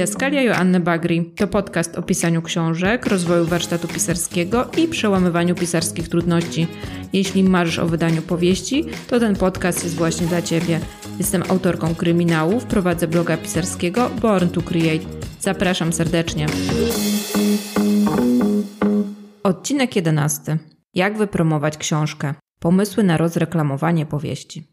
Didaskalia Joanny Bagri to podcast o pisaniu książek, rozwoju warsztatu pisarskiego i przełamywaniu pisarskich trudności. Jeśli marzysz o wydaniu powieści, to ten podcast jest właśnie dla Ciebie. Jestem autorką kryminałów, prowadzę bloga pisarskiego Born to Create. Zapraszam serdecznie. Odcinek 11. Jak wypromować książkę? Pomysły na rozreklamowanie powieści.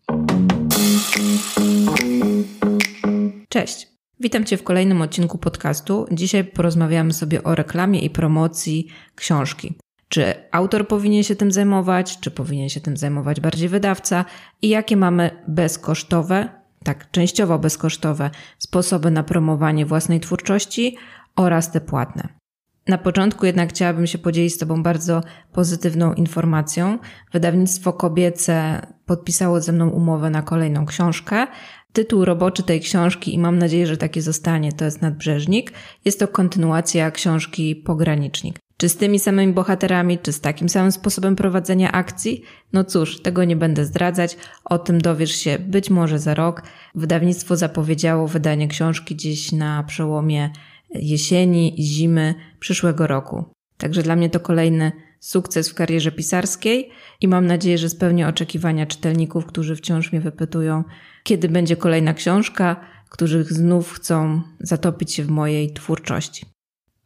Cześć. Witam Cię w kolejnym odcinku podcastu. Dzisiaj porozmawiamy sobie o reklamie i promocji książki. Czy autor powinien się tym zajmować, czy powinien się tym zajmować bardziej wydawca i jakie mamy bezkosztowe, tak częściowo bezkosztowe sposoby na promowanie własnej twórczości oraz te płatne. Na początku jednak chciałabym się podzielić z Tobą bardzo pozytywną informacją. Wydawnictwo kobiece podpisało ze mną umowę na kolejną książkę. Tytuł roboczy tej książki, i mam nadzieję, że taki zostanie, to jest Nadbrzeżnik. Jest to kontynuacja książki Pogranicznik. Czy z tymi samymi bohaterami, czy z takim samym sposobem prowadzenia akcji? No cóż, tego nie będę zdradzać. O tym dowiesz się być może za rok. Wydawnictwo zapowiedziało wydanie książki gdzieś na przełomie jesieni zimy przyszłego roku. Także dla mnie to kolejny sukces w karierze pisarskiej i mam nadzieję, że spełnię oczekiwania czytelników, którzy wciąż mnie wypytują, kiedy będzie kolejna książka, którzy znów chcą zatopić się w mojej twórczości.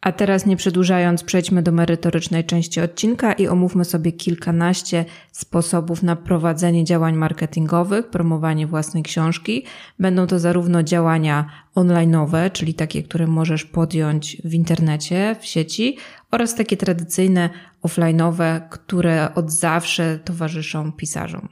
A teraz nie przedłużając, przejdźmy do merytorycznej części odcinka i omówmy sobie kilkanaście sposobów na prowadzenie działań marketingowych, promowanie własnej książki. Będą to zarówno działania online'owe, czyli takie, które możesz podjąć w internecie, w sieci, oraz takie tradycyjne offline'owe, które od zawsze towarzyszą pisarzom.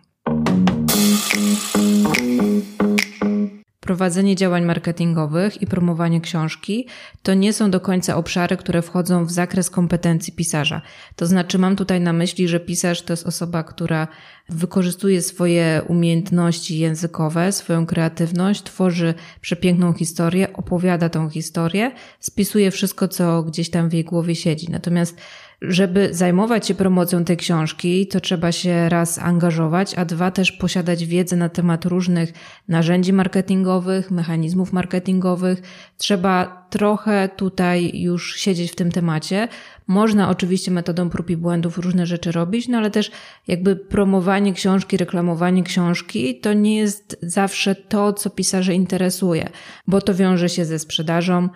Prowadzenie działań marketingowych i promowanie książki to nie są do końca obszary, które wchodzą w zakres kompetencji pisarza. To znaczy, mam tutaj na myśli, że pisarz to jest osoba, która wykorzystuje swoje umiejętności językowe, swoją kreatywność, tworzy przepiękną historię, opowiada tą historię, spisuje wszystko, co gdzieś tam w jej głowie siedzi. Natomiast żeby zajmować się promocją tej książki, to trzeba się raz angażować, a dwa też posiadać wiedzę na temat różnych narzędzi marketingowych, mechanizmów marketingowych. Trzeba trochę tutaj już siedzieć w tym temacie. Można oczywiście metodą prób i błędów różne rzeczy robić, no ale też jakby promowanie książki, reklamowanie książki to nie jest zawsze to, co pisarzy interesuje, bo to wiąże się ze sprzedażą,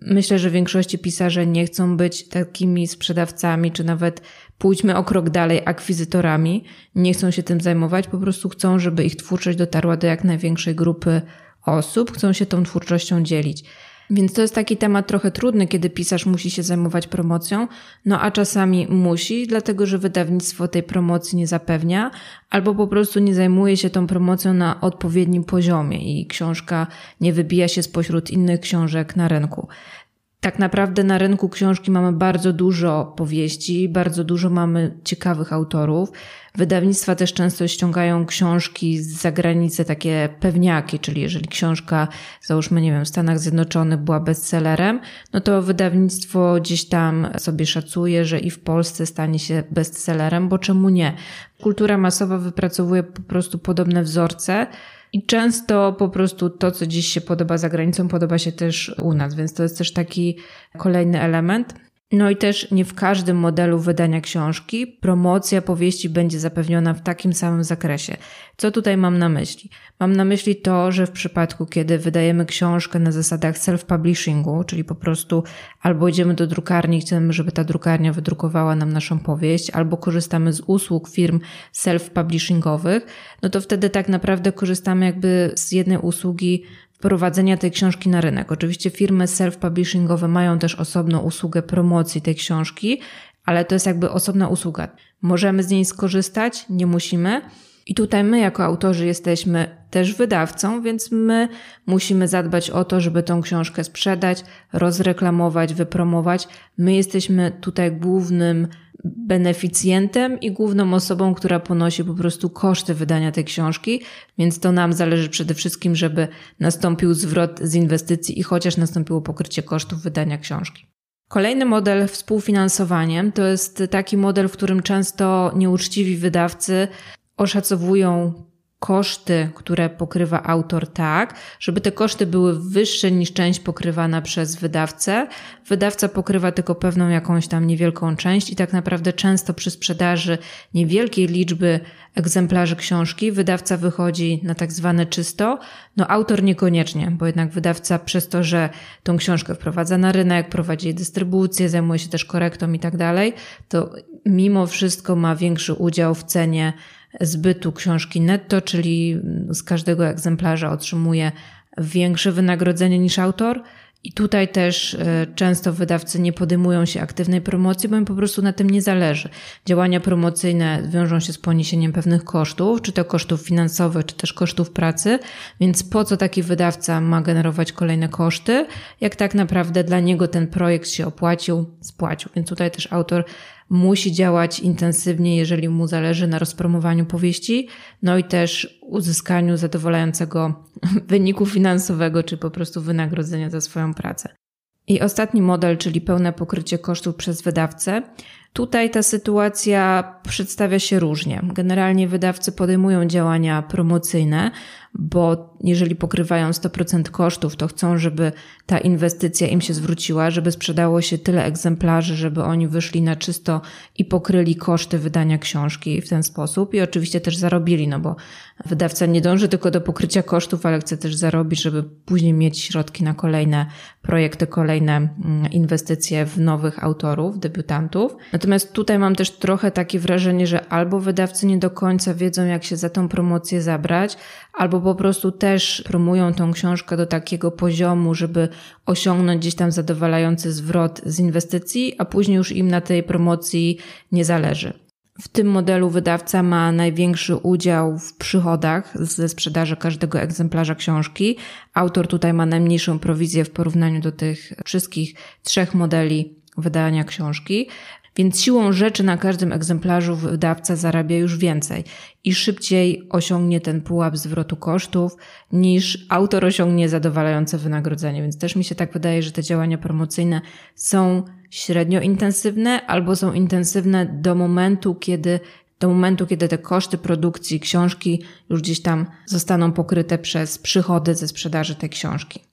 Myślę, że większości pisarze nie chcą być takimi sprzedawcami, czy nawet pójdźmy o krok dalej, akwizytorami. Nie chcą się tym zajmować, po prostu chcą, żeby ich twórczość dotarła do jak największej grupy osób, chcą się tą twórczością dzielić. Więc to jest taki temat trochę trudny, kiedy pisarz musi się zajmować promocją, no a czasami musi, dlatego że wydawnictwo tej promocji nie zapewnia, albo po prostu nie zajmuje się tą promocją na odpowiednim poziomie i książka nie wybija się spośród innych książek na rynku. Tak naprawdę na rynku książki mamy bardzo dużo powieści, bardzo dużo mamy ciekawych autorów. Wydawnictwa też często ściągają książki z zagranicy, takie pewniaki, czyli jeżeli książka, załóżmy, nie wiem, w Stanach Zjednoczonych była bestsellerem, no to wydawnictwo gdzieś tam sobie szacuje, że i w Polsce stanie się bestsellerem, bo czemu nie? Kultura masowa wypracowuje po prostu podobne wzorce, i często po prostu to, co dziś się podoba za granicą, podoba się też u nas, więc to jest też taki kolejny element. No i też nie w każdym modelu wydania książki promocja powieści będzie zapewniona w takim samym zakresie. Co tutaj mam na myśli? Mam na myśli to, że w przypadku, kiedy wydajemy książkę na zasadach self-publishingu, czyli po prostu albo idziemy do drukarni i chcemy, żeby ta drukarnia wydrukowała nam naszą powieść, albo korzystamy z usług firm self-publishingowych, no to wtedy tak naprawdę korzystamy jakby z jednej usługi wprowadzenia tej książki na rynek. Oczywiście firmy self-publishingowe mają też osobną usługę promocji tej książki, ale to jest jakby osobna usługa. Możemy z niej skorzystać, nie musimy. I tutaj my, jako autorzy, jesteśmy też wydawcą, więc my musimy zadbać o to, żeby tą książkę sprzedać, rozreklamować, wypromować. My jesteśmy tutaj głównym beneficjentem i główną osobą, która ponosi po prostu koszty wydania tej książki, więc to nam zależy przede wszystkim, żeby nastąpił zwrot z inwestycji i chociaż nastąpiło pokrycie kosztów wydania książki. Kolejny model współfinansowaniem to jest taki model, w którym często nieuczciwi wydawcy oszacowują koszty, które pokrywa autor tak, żeby te koszty były wyższe niż część pokrywana przez wydawcę. Wydawca pokrywa tylko pewną jakąś tam niewielką część i tak naprawdę często przy sprzedaży niewielkiej liczby egzemplarzy książki wydawca wychodzi na tak zwane czysto, no autor niekoniecznie, bo jednak wydawca przez to, że tą książkę wprowadza na rynek, prowadzi dystrybucję, zajmuje się też korektą i tak dalej, to mimo wszystko ma większy udział w cenie zbytu książki netto, czyli z każdego egzemplarza otrzymuje większe wynagrodzenie niż autor. I tutaj też e, często wydawcy nie podejmują się aktywnej promocji, bo im po prostu na tym nie zależy. Działania promocyjne wiążą się z poniesieniem pewnych kosztów, czy to kosztów finansowych, czy też kosztów pracy, więc po co taki wydawca ma generować kolejne koszty, jak tak naprawdę dla niego ten projekt się opłacił, spłacił. Więc tutaj też autor musi działać intensywnie, jeżeli mu zależy na rozpromowaniu powieści, no i też uzyskaniu zadowalającego wyniku finansowego, czy po prostu wynagrodzenia za swoją pracę. I ostatni model, czyli pełne pokrycie kosztów przez wydawcę. Tutaj ta sytuacja przedstawia się różnie. Generalnie wydawcy podejmują działania promocyjne, bo jeżeli pokrywają 100% kosztów, to chcą, żeby ta inwestycja im się zwróciła, żeby sprzedało się tyle egzemplarzy, żeby oni wyszli na czysto i pokryli koszty wydania książki w ten sposób i oczywiście też zarobili, no bo wydawca nie dąży tylko do pokrycia kosztów, ale chce też zarobić, żeby później mieć środki na kolejne projekty, kolejne mm, inwestycje w nowych autorów, debiutantów. Natomiast tutaj mam też trochę takie wrażenie, że albo wydawcy nie do końca wiedzą, jak się za tą promocję zabrać, albo po prostu też promują tą książkę do takiego poziomu, żeby osiągnąć gdzieś tam zadowalający zwrot z inwestycji, a później już im na tej promocji nie zależy. W tym modelu wydawca ma największy udział w przychodach ze sprzedaży każdego egzemplarza książki. Autor tutaj ma najmniejszą prowizję w porównaniu do tych wszystkich trzech modeli wydania książki. Więc siłą rzeczy na każdym egzemplarzu wydawca zarabia już więcej i szybciej osiągnie ten pułap zwrotu kosztów niż autor osiągnie zadowalające wynagrodzenie. Więc też mi się tak wydaje, że te działania promocyjne są średnio intensywne albo są intensywne do momentu, kiedy do momentu, kiedy te koszty produkcji książki już gdzieś tam zostaną pokryte przez przychody ze sprzedaży tej książki.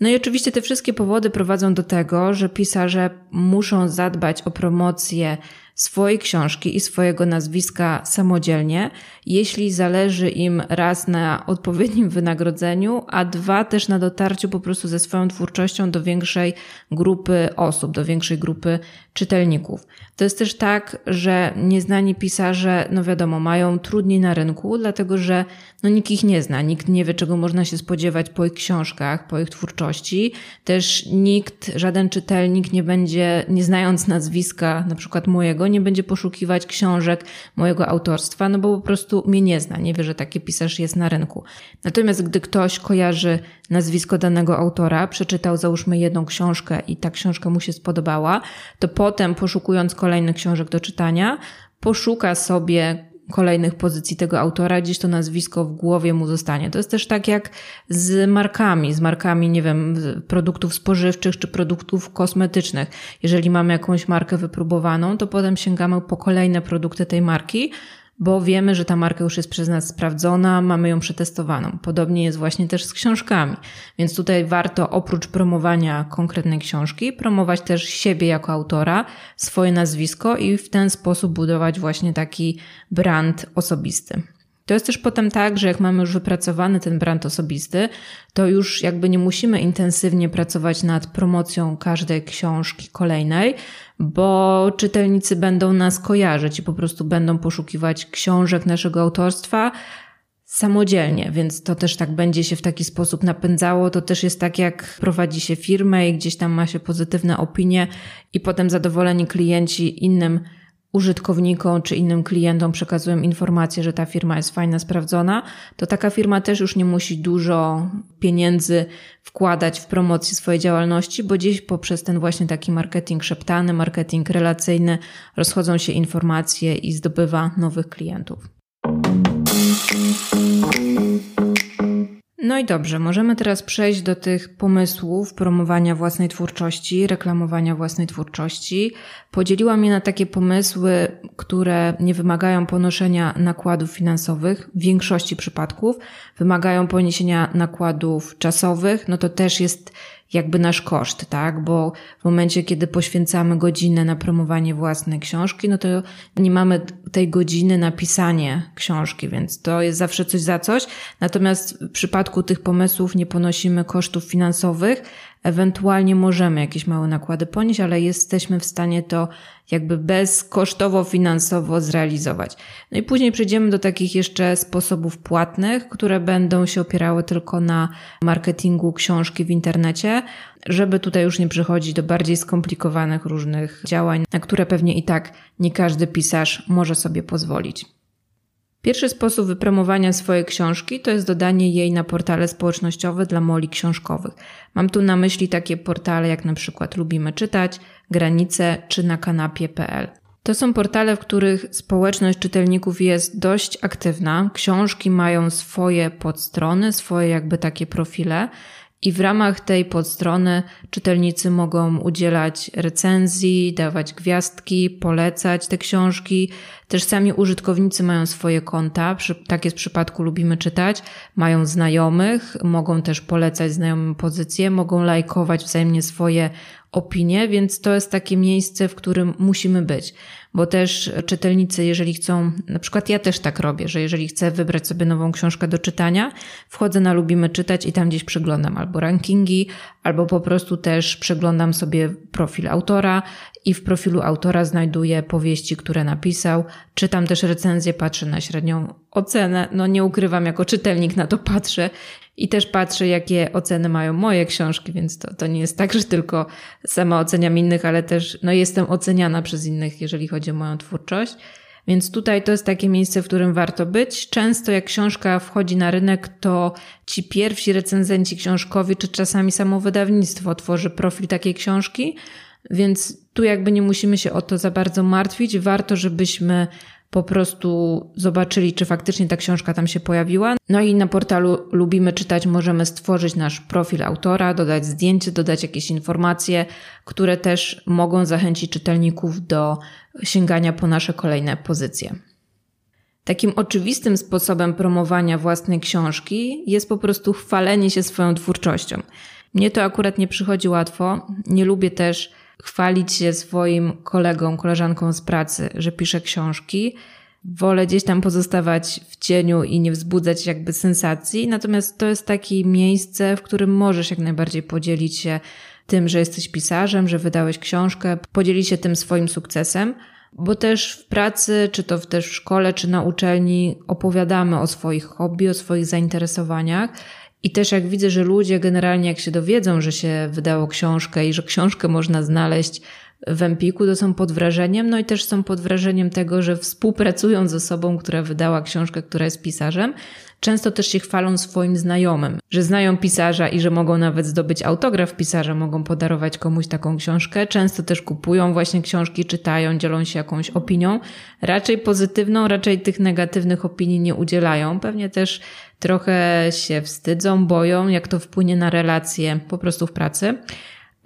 No i oczywiście te wszystkie powody prowadzą do tego, że pisarze muszą zadbać o promocję swojej książki i swojego nazwiska samodzielnie, jeśli zależy im raz na odpowiednim wynagrodzeniu, a dwa też na dotarciu po prostu ze swoją twórczością do większej grupy osób, do większej grupy czytelników. To jest też tak, że nieznani pisarze, no wiadomo, mają trudniej na rynku, dlatego że no nikt ich nie zna, nikt nie wie, czego można się spodziewać po ich książkach, po ich twórczości. Też nikt, żaden czytelnik nie będzie, nie znając nazwiska, na przykład mojego, nie będzie poszukiwać książek mojego autorstwa, no bo po prostu mnie nie zna, nie wie, że taki pisarz jest na rynku. Natomiast gdy ktoś kojarzy nazwisko danego autora, przeczytał załóżmy jedną książkę i ta książka mu się spodobała, to potem poszukując kolejnych książek do czytania, poszuka sobie kolejnych pozycji tego autora, gdzieś to nazwisko w głowie mu zostanie. To jest też tak jak z markami, z markami, nie wiem, produktów spożywczych czy produktów kosmetycznych. Jeżeli mamy jakąś markę wypróbowaną, to potem sięgamy po kolejne produkty tej marki, bo wiemy, że ta marka już jest przez nas sprawdzona, mamy ją przetestowaną. Podobnie jest właśnie też z książkami. Więc tutaj warto oprócz promowania konkretnej książki, promować też siebie jako autora, swoje nazwisko i w ten sposób budować właśnie taki brand osobisty. To jest też potem tak, że jak mamy już wypracowany ten brand osobisty, to już jakby nie musimy intensywnie pracować nad promocją każdej książki kolejnej, bo czytelnicy będą nas kojarzyć i po prostu będą poszukiwać książek naszego autorstwa samodzielnie, więc to też tak będzie się w taki sposób napędzało. To też jest tak, jak prowadzi się firmę i gdzieś tam ma się pozytywne opinie i potem zadowoleni klienci innym użytkownikom czy innym klientom przekazują informację, że ta firma jest fajna, sprawdzona, to taka firma też już nie musi dużo pieniędzy wkładać w promocję swojej działalności, bo gdzieś poprzez ten właśnie taki marketing szeptany, marketing relacyjny rozchodzą się informacje i zdobywa nowych klientów. No i dobrze, możemy teraz przejść do tych pomysłów promowania własnej twórczości, reklamowania własnej twórczości. Podzieliłam je na takie pomysły, które nie wymagają ponoszenia nakładów finansowych w większości przypadków, wymagają poniesienia nakładów czasowych, no to też jest jakby nasz koszt, tak? Bo w momencie, kiedy poświęcamy godzinę na promowanie własnej książki, no to nie mamy tej godziny na pisanie książki, więc to jest zawsze coś za coś. Natomiast w przypadku tych pomysłów nie ponosimy kosztów finansowych, Ewentualnie możemy jakieś małe nakłady ponieść, ale jesteśmy w stanie to jakby bezkosztowo finansowo zrealizować. No i później przejdziemy do takich jeszcze sposobów płatnych, które będą się opierały tylko na marketingu książki w internecie, żeby tutaj już nie przychodzić do bardziej skomplikowanych różnych działań, na które pewnie i tak nie każdy pisarz może sobie pozwolić. Pierwszy sposób wypromowania swojej książki to jest dodanie jej na portale społecznościowe dla moli książkowych. Mam tu na myśli takie portale jak na przykład Lubimy Czytać, Granice czy na kanapie.pl. To są portale, w których społeczność czytelników jest dość aktywna. Książki mają swoje podstrony, swoje jakby takie profile i w ramach tej podstrony czytelnicy mogą udzielać recenzji, dawać gwiazdki, polecać te książki. Też sami użytkownicy mają swoje konta, tak jest w przypadku Lubimy Czytać, mają znajomych, mogą też polecać znajomym pozycje, mogą lajkować wzajemnie swoje opinie, więc to jest takie miejsce, w którym musimy być. Bo też czytelnicy, jeżeli chcą, na przykład ja też tak robię, że jeżeli chcę wybrać sobie nową książkę do czytania, wchodzę na Lubimy Czytać i tam gdzieś przeglądam albo rankingi, albo po prostu też przeglądam sobie profil autora i w profilu autora znajduję powieści, które napisał, czytam też recenzję, patrzę na średnią ocenę, no nie ukrywam, jako czytelnik na to patrzę i też patrzę, jakie oceny mają moje książki, więc to, to nie jest tak, że tylko sama oceniam innych, ale też no, jestem oceniana przez innych, jeżeli chodzi o moją twórczość. Więc tutaj to jest takie miejsce, w którym warto być. Często jak książka wchodzi na rynek, to ci pierwsi recenzenci książkowi, czy czasami samo wydawnictwo tworzy profil takiej książki, więc tu jakby nie musimy się o to za bardzo martwić. Warto, żebyśmy po prostu zobaczyli, czy faktycznie ta książka tam się pojawiła. No i na portalu Lubimy Czytać możemy stworzyć nasz profil autora, dodać zdjęcie, dodać jakieś informacje, które też mogą zachęcić czytelników do sięgania po nasze kolejne pozycje. Takim oczywistym sposobem promowania własnej książki jest po prostu chwalenie się swoją twórczością. Mnie to akurat nie przychodzi łatwo. Nie lubię też chwalić się swoim kolegom, koleżankom z pracy, że piszę książki. Wolę gdzieś tam pozostawać w cieniu i nie wzbudzać jakby sensacji. Natomiast to jest takie miejsce, w którym możesz jak najbardziej podzielić się tym, że jesteś pisarzem, że wydałeś książkę, podzielić się tym swoim sukcesem, bo też w pracy, czy to też w szkole, czy na uczelni opowiadamy o swoich hobby, o swoich zainteresowaniach i też jak widzę, że ludzie generalnie jak się dowiedzą, że się wydało książkę i że książkę można znaleźć w Empiku, to są pod wrażeniem, no i też są pod wrażeniem tego, że współpracują z osobą, która wydała książkę, która jest pisarzem. Często też się chwalą swoim znajomym, że znają pisarza i że mogą nawet zdobyć autograf pisarza, mogą podarować komuś taką książkę. Często też kupują właśnie książki, czytają, dzielą się jakąś opinią. Raczej pozytywną, raczej tych negatywnych opinii nie udzielają. Pewnie też trochę się wstydzą, boją, jak to wpłynie na relacje po prostu w pracy.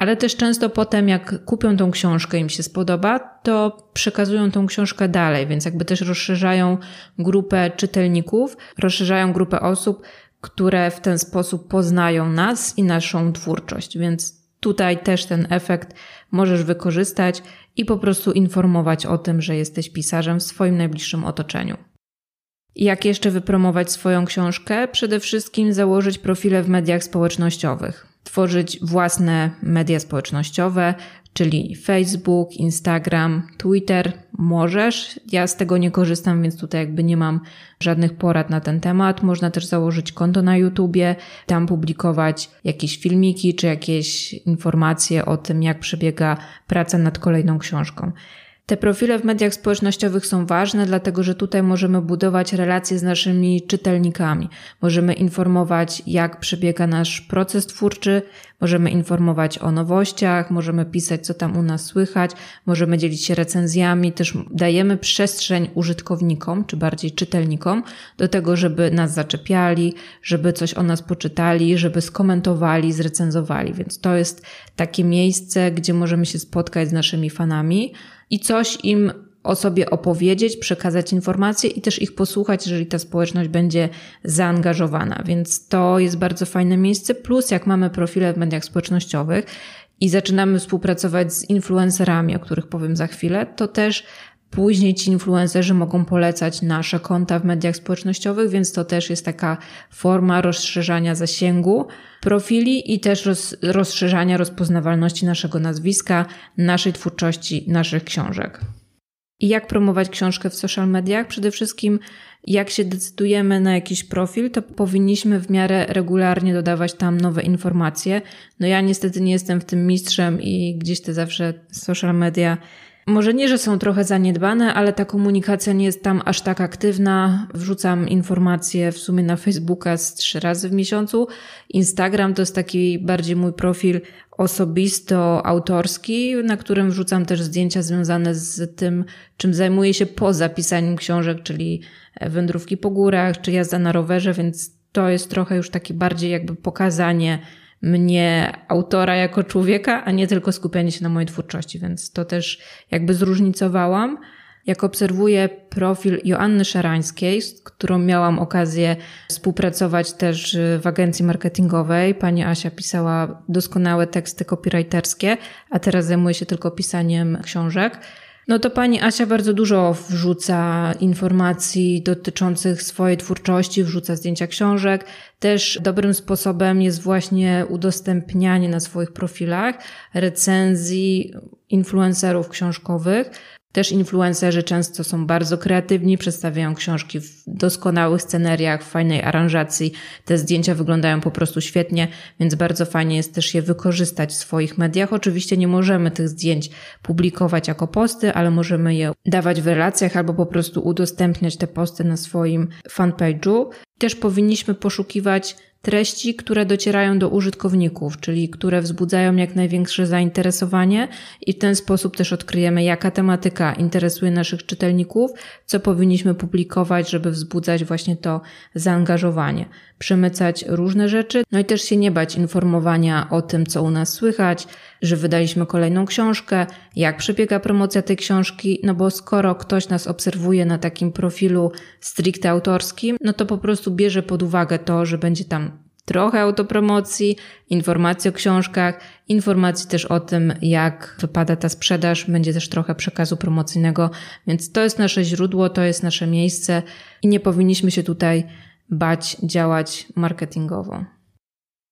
Ale też często potem, jak kupią tą książkę, im się spodoba, to przekazują tą książkę dalej, więc jakby też rozszerzają grupę czytelników, rozszerzają grupę osób, które w ten sposób poznają nas i naszą twórczość. Więc tutaj też ten efekt możesz wykorzystać i po prostu informować o tym, że jesteś pisarzem w swoim najbliższym otoczeniu. Jak jeszcze wypromować swoją książkę? Przede wszystkim założyć profile w mediach społecznościowych, tworzyć własne media społecznościowe, czyli Facebook, Instagram, Twitter. Możesz. Ja z tego nie korzystam, więc tutaj jakby nie mam żadnych porad na ten temat. Można też założyć konto na YouTubie, tam publikować jakieś filmiki czy jakieś informacje o tym, jak przebiega praca nad kolejną książką. Te profile w mediach społecznościowych są ważne, dlatego że tutaj możemy budować relacje z naszymi czytelnikami. Możemy informować, jak przebiega nasz proces twórczy, możemy informować o nowościach, możemy pisać, co tam u nas słychać, możemy dzielić się recenzjami, też dajemy przestrzeń użytkownikom, czy bardziej czytelnikom, do tego, żeby nas zaczepiali, żeby coś o nas poczytali, żeby skomentowali, zrecenzowali. Więc to jest takie miejsce, gdzie możemy się spotkać z naszymi fanami i coś im o sobie opowiedzieć, przekazać informacje i też ich posłuchać, jeżeli ta społeczność będzie zaangażowana. Więc to jest bardzo fajne miejsce. Plus, jak mamy profile w mediach społecznościowych i zaczynamy współpracować z influencerami, o których powiem za chwilę, to też Później ci influencerzy mogą polecać nasze konta w mediach społecznościowych, więc to też jest taka forma rozszerzania zasięgu profili i też roz, rozszerzania rozpoznawalności naszego nazwiska, naszej twórczości, naszych książek. I jak promować książkę w social mediach? Przede wszystkim, jak się decydujemy na jakiś profil, to powinniśmy w miarę regularnie dodawać tam nowe informacje. No ja niestety nie jestem w tym mistrzem i gdzieś te zawsze social media może nie, że są trochę zaniedbane, ale ta komunikacja nie jest tam aż tak aktywna. Wrzucam informacje w sumie na Facebooka z trzy razy w miesiącu. Instagram to jest taki bardziej mój profil osobisto-autorski, na którym wrzucam też zdjęcia związane z tym, czym zajmuję się poza pisaniem książek, czyli wędrówki po górach, czy jazda na rowerze, więc to jest trochę już takie bardziej jakby pokazanie mnie, autora, jako człowieka, a nie tylko skupianie się na mojej twórczości, więc to też jakby zróżnicowałam. Jak obserwuję profil Joanny Szarańskiej, z którą miałam okazję współpracować też w agencji marketingowej, pani Asia pisała doskonałe teksty copywriterskie, a teraz zajmuje się tylko pisaniem książek. No to pani Asia bardzo dużo wrzuca informacji dotyczących swojej twórczości, wrzuca zdjęcia książek. Też dobrym sposobem jest właśnie udostępnianie na swoich profilach recenzji influencerów książkowych, też influencerzy często są bardzo kreatywni, przedstawiają książki w doskonałych sceneriach, w fajnej aranżacji. Te zdjęcia wyglądają po prostu świetnie, więc bardzo fajnie jest też je wykorzystać w swoich mediach. Oczywiście nie możemy tych zdjęć publikować jako posty, ale możemy je dawać w relacjach albo po prostu udostępniać te posty na swoim fanpage'u. Też powinniśmy poszukiwać treści, które docierają do użytkowników, czyli które wzbudzają jak największe zainteresowanie i w ten sposób też odkryjemy, jaka tematyka interesuje naszych czytelników, co powinniśmy publikować, żeby wzbudzać właśnie to zaangażowanie. Przemycać różne rzeczy, no i też się nie bać informowania o tym, co u nas słychać, że wydaliśmy kolejną książkę, jak przebiega promocja tej książki, no bo skoro ktoś nas obserwuje na takim profilu stricte autorskim, no to po prostu bierze pod uwagę to, że będzie tam trochę autopromocji, informacji o książkach, informacji też o tym, jak wypada ta sprzedaż, będzie też trochę przekazu promocyjnego, więc to jest nasze źródło, to jest nasze miejsce i nie powinniśmy się tutaj bać działać marketingowo.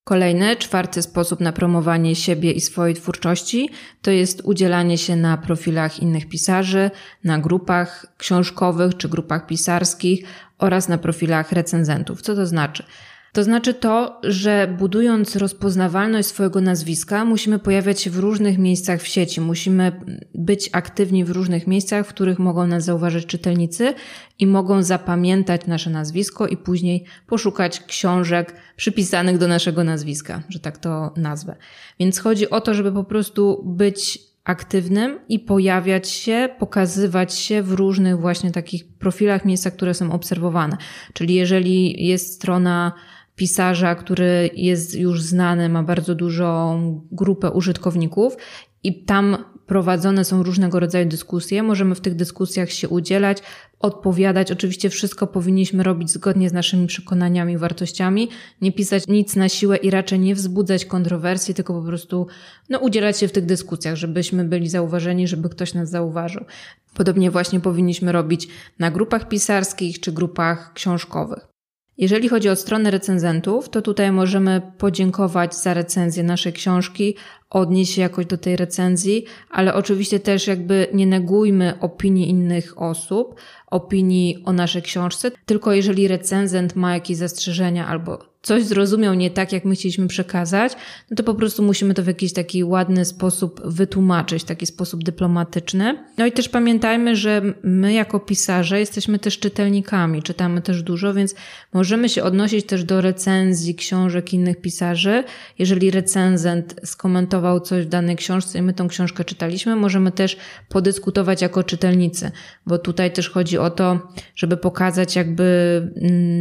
Kolejny, czwarty sposób na promowanie siebie i swojej twórczości to jest udzielanie się na profilach innych pisarzy, na grupach książkowych czy grupach pisarskich oraz na profilach recenzentów. Co to znaczy? To znaczy to, że budując rozpoznawalność swojego nazwiska, musimy pojawiać się w różnych miejscach w sieci, musimy być aktywni w różnych miejscach, w których mogą nas zauważyć czytelnicy i mogą zapamiętać nasze nazwisko i później poszukać książek przypisanych do naszego nazwiska, że tak to nazwę. Więc chodzi o to, żeby po prostu być aktywnym i pojawiać się, pokazywać się w różnych właśnie takich profilach, miejscach, które są obserwowane. Czyli jeżeli jest strona pisarza, który jest już znany, ma bardzo dużą grupę użytkowników i tam prowadzone są różnego rodzaju dyskusje. Możemy w tych dyskusjach się udzielać, odpowiadać. Oczywiście wszystko powinniśmy robić zgodnie z naszymi przekonaniami, wartościami, nie pisać nic na siłę i raczej nie wzbudzać kontrowersji, tylko po prostu no, udzielać się w tych dyskusjach, żebyśmy byli zauważeni, żeby ktoś nas zauważył. Podobnie właśnie powinniśmy robić na grupach pisarskich czy grupach książkowych. Jeżeli chodzi o stronę recenzentów, to tutaj możemy podziękować za recenzję naszej książki odnieść się jakoś do tej recenzji, ale oczywiście też jakby nie negujmy opinii innych osób, opinii o naszej książce, tylko jeżeli recenzent ma jakieś zastrzeżenia albo coś zrozumiał nie tak, jak my chcieliśmy przekazać, no to po prostu musimy to w jakiś taki ładny sposób wytłumaczyć, taki sposób dyplomatyczny. No i też pamiętajmy, że my jako pisarze jesteśmy też czytelnikami, czytamy też dużo, więc możemy się odnosić też do recenzji książek innych pisarzy. Jeżeli recenzent skomentował coś w danej książce i my tą książkę czytaliśmy, możemy też podyskutować jako czytelnicy, bo tutaj też chodzi o to, żeby pokazać jakby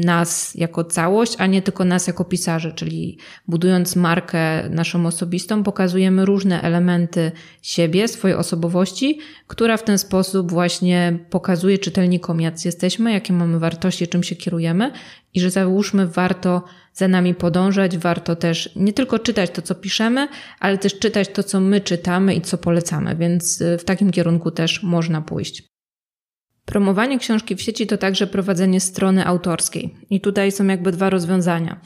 nas jako całość, a nie tylko nas jako pisarzy, czyli budując markę naszą osobistą, pokazujemy różne elementy siebie, swojej osobowości, która w ten sposób właśnie pokazuje czytelnikom, jacy jesteśmy, jakie mamy wartości, czym się kierujemy i że załóżmy, warto za nami podążać, warto też nie tylko czytać to, co piszemy, ale też czytać to, co my czytamy i co polecamy, więc y, w takim kierunku też można pójść. Promowanie książki w sieci to także prowadzenie strony autorskiej. I tutaj są jakby dwa rozwiązania.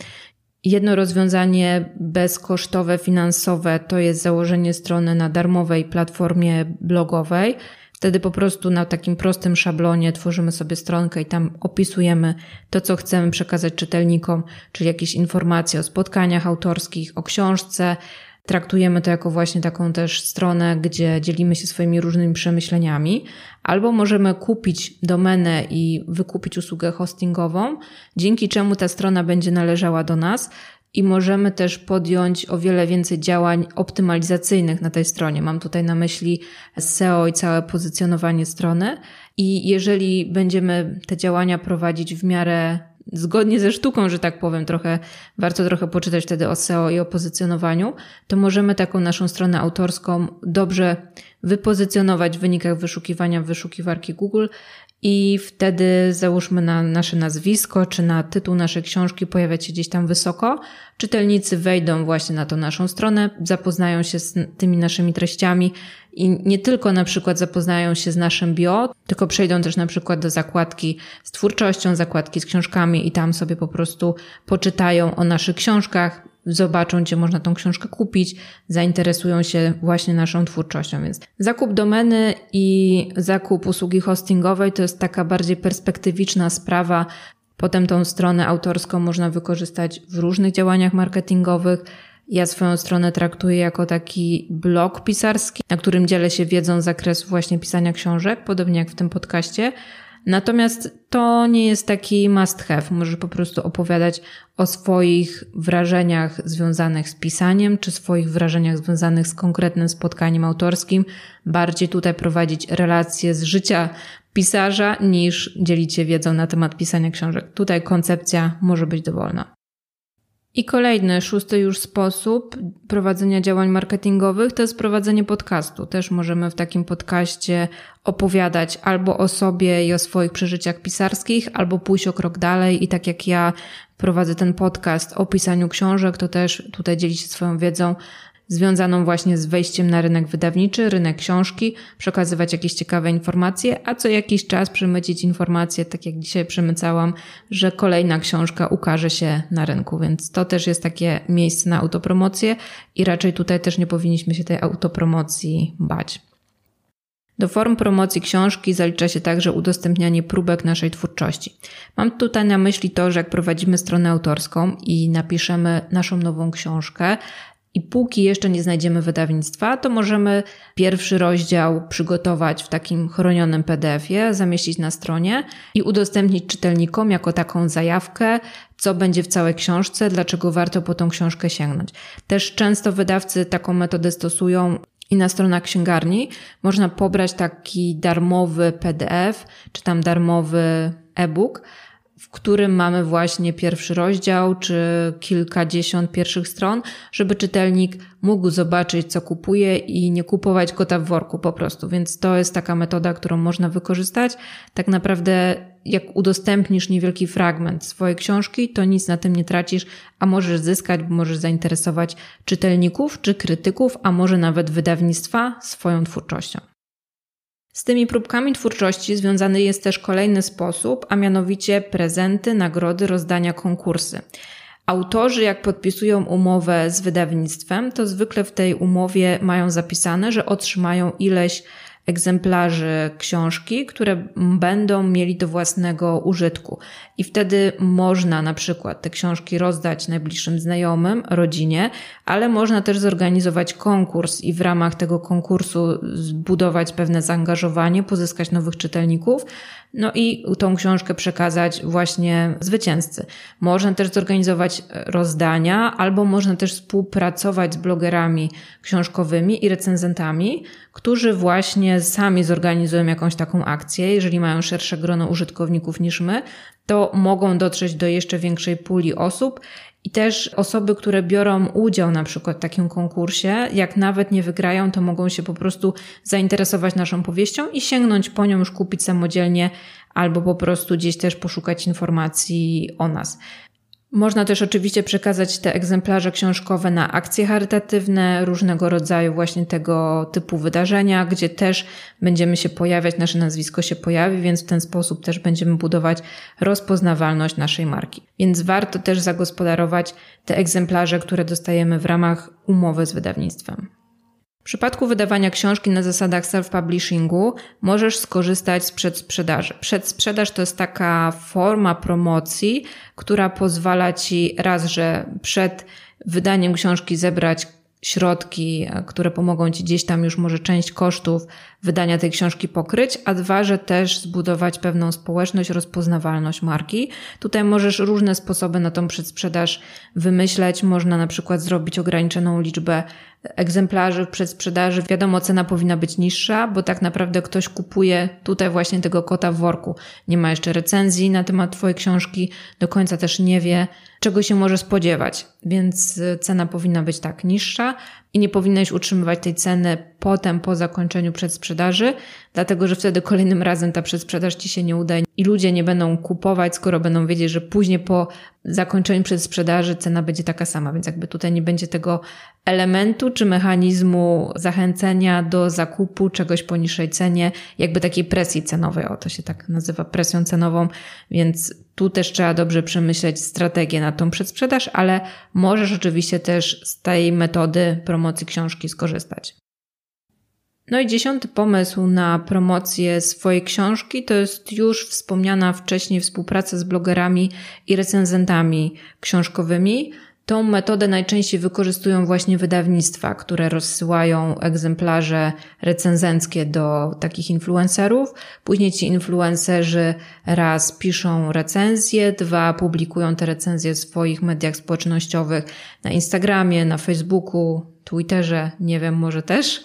Jedno rozwiązanie bezkosztowe, finansowe to jest założenie strony na darmowej platformie blogowej. Wtedy po prostu na takim prostym szablonie tworzymy sobie stronkę i tam opisujemy to, co chcemy przekazać czytelnikom, czyli jakieś informacje o spotkaniach autorskich, o książce, traktujemy to jako właśnie taką też stronę, gdzie dzielimy się swoimi różnymi przemyśleniami, albo możemy kupić domenę i wykupić usługę hostingową, dzięki czemu ta strona będzie należała do nas i możemy też podjąć o wiele więcej działań optymalizacyjnych na tej stronie. Mam tutaj na myśli SEO i całe pozycjonowanie strony. I jeżeli będziemy te działania prowadzić w miarę zgodnie ze sztuką, że tak powiem, trochę, warto trochę poczytać wtedy o SEO i o pozycjonowaniu, to możemy taką naszą stronę autorską dobrze wypozycjonować w wynikach wyszukiwania w wyszukiwarki Google i wtedy załóżmy na nasze nazwisko czy na tytuł naszej książki pojawiać się gdzieś tam wysoko. Czytelnicy wejdą właśnie na tą naszą stronę, zapoznają się z tymi naszymi treściami i nie tylko na przykład zapoznają się z naszym bio, tylko przejdą też na przykład do zakładki z twórczością, zakładki z książkami i tam sobie po prostu poczytają o naszych książkach, zobaczą, gdzie można tą książkę kupić, zainteresują się właśnie naszą twórczością. Więc zakup domeny i zakup usługi hostingowej to jest taka bardziej perspektywiczna sprawa. Potem tą stronę autorską można wykorzystać w różnych działaniach marketingowych. Ja swoją stronę traktuję jako taki blog pisarski, na którym dzielę się wiedzą z zakresu właśnie pisania książek, podobnie jak w tym podcaście. Natomiast to nie jest taki must have. Możesz po prostu opowiadać o swoich wrażeniach związanych z pisaniem, czy swoich wrażeniach związanych z konkretnym spotkaniem autorskim. Bardziej tutaj prowadzić relacje z życia pisarza, niż dzielić się wiedzą na temat pisania książek. Tutaj koncepcja może być dowolna. I kolejny, szósty już sposób prowadzenia działań marketingowych to jest prowadzenie podcastu. Też możemy w takim podcaście opowiadać albo o sobie i o swoich przeżyciach pisarskich, albo pójść o krok dalej i tak jak ja prowadzę ten podcast o pisaniu książek, to też tutaj dzielić się swoją wiedzą związaną właśnie z wejściem na rynek wydawniczy, rynek książki, przekazywać jakieś ciekawe informacje, a co jakiś czas przemycić informacje, tak jak dzisiaj przemycałam, że kolejna książka ukaże się na rynku, więc to też jest takie miejsce na autopromocję i raczej tutaj też nie powinniśmy się tej autopromocji bać. Do form promocji książki zalicza się także udostępnianie próbek naszej twórczości. Mam tutaj na myśli to, że jak prowadzimy stronę autorską i napiszemy naszą nową książkę, i póki jeszcze nie znajdziemy wydawnictwa, to możemy pierwszy rozdział przygotować w takim chronionym PDF-ie, zamieścić na stronie i udostępnić czytelnikom jako taką zajawkę, co będzie w całej książce, dlaczego warto po tą książkę sięgnąć. Też często wydawcy taką metodę stosują i na stronach księgarni można pobrać taki darmowy PDF, czy tam darmowy e-book, w którym mamy właśnie pierwszy rozdział czy kilkadziesiąt pierwszych stron, żeby czytelnik mógł zobaczyć, co kupuje i nie kupować kota w worku po prostu. Więc to jest taka metoda, którą można wykorzystać. Tak naprawdę, jak udostępnisz niewielki fragment swojej książki, to nic na tym nie tracisz, a możesz zyskać, bo możesz zainteresować czytelników czy krytyków, a może nawet wydawnictwa swoją twórczością. Z tymi próbkami twórczości związany jest też kolejny sposób, a mianowicie prezenty, nagrody, rozdania, konkursy. Autorzy, jak podpisują umowę z wydawnictwem, to zwykle w tej umowie mają zapisane, że otrzymają ileś egzemplarzy książki, które będą mieli do własnego użytku. I wtedy można na przykład te książki rozdać najbliższym znajomym, rodzinie, ale można też zorganizować konkurs i w ramach tego konkursu zbudować pewne zaangażowanie, pozyskać nowych czytelników, no i tą książkę przekazać właśnie zwycięzcy. Można też zorganizować rozdania, albo można też współpracować z blogerami książkowymi i recenzentami, którzy właśnie sami zorganizują jakąś taką akcję. Jeżeli mają szersze grono użytkowników niż my, to mogą dotrzeć do jeszcze większej puli osób i też osoby, które biorą udział na przykład w takim konkursie, jak nawet nie wygrają, to mogą się po prostu zainteresować naszą powieścią i sięgnąć po nią, już kupić samodzielnie albo po prostu gdzieś też poszukać informacji o nas. Można też oczywiście przekazać te egzemplarze książkowe na akcje charytatywne, różnego rodzaju właśnie tego typu wydarzenia, gdzie też będziemy się pojawiać, nasze nazwisko się pojawi, więc w ten sposób też będziemy budować rozpoznawalność naszej marki. Więc warto też zagospodarować te egzemplarze, które dostajemy w ramach umowy z wydawnictwem. W przypadku wydawania książki na zasadach self-publishingu możesz skorzystać z przedsprzedaży. Przedsprzedaż to jest taka forma promocji, która pozwala ci raz, że przed wydaniem książki zebrać środki, które pomogą ci gdzieś tam już może część kosztów wydania tej książki pokryć, a dwa, że też zbudować pewną społeczność, rozpoznawalność marki. Tutaj możesz różne sposoby na tą przedsprzedaż wymyśleć. Można na przykład zrobić ograniczoną liczbę egzemplarzy w przedsprzedaży. Wiadomo, cena powinna być niższa, bo tak naprawdę ktoś kupuje tutaj właśnie tego kota w worku. Nie ma jeszcze recenzji na temat Twojej książki, do końca też nie wie, czego się może spodziewać, więc cena powinna być tak niższa i nie powinnaś utrzymywać tej ceny potem po zakończeniu przedsprzedaży, dlatego że wtedy kolejnym razem ta przedsprzedaż ci się nie uda i ludzie nie będą kupować, skoro będą wiedzieć, że później po zakończeniu przedsprzedaży cena będzie taka sama, więc jakby tutaj nie będzie tego elementu czy mechanizmu zachęcenia do zakupu czegoś po niższej cenie, jakby takiej presji cenowej, o to się tak nazywa presją cenową, więc tu też trzeba dobrze przemyśleć strategię na tą przedsprzedaż, ale możesz oczywiście też z tej metody promocji książki skorzystać. No i dziesiąty pomysł na promocję swojej książki to jest już wspomniana wcześniej współpraca z blogerami i recenzentami książkowymi. Tą metodę najczęściej wykorzystują właśnie wydawnictwa, które rozsyłają egzemplarze recenzenckie do takich influencerów. Później ci influencerzy raz piszą recenzje, dwa publikują te recenzje w swoich mediach społecznościowych na Instagramie, na Facebooku, Twitterze, nie wiem, może też.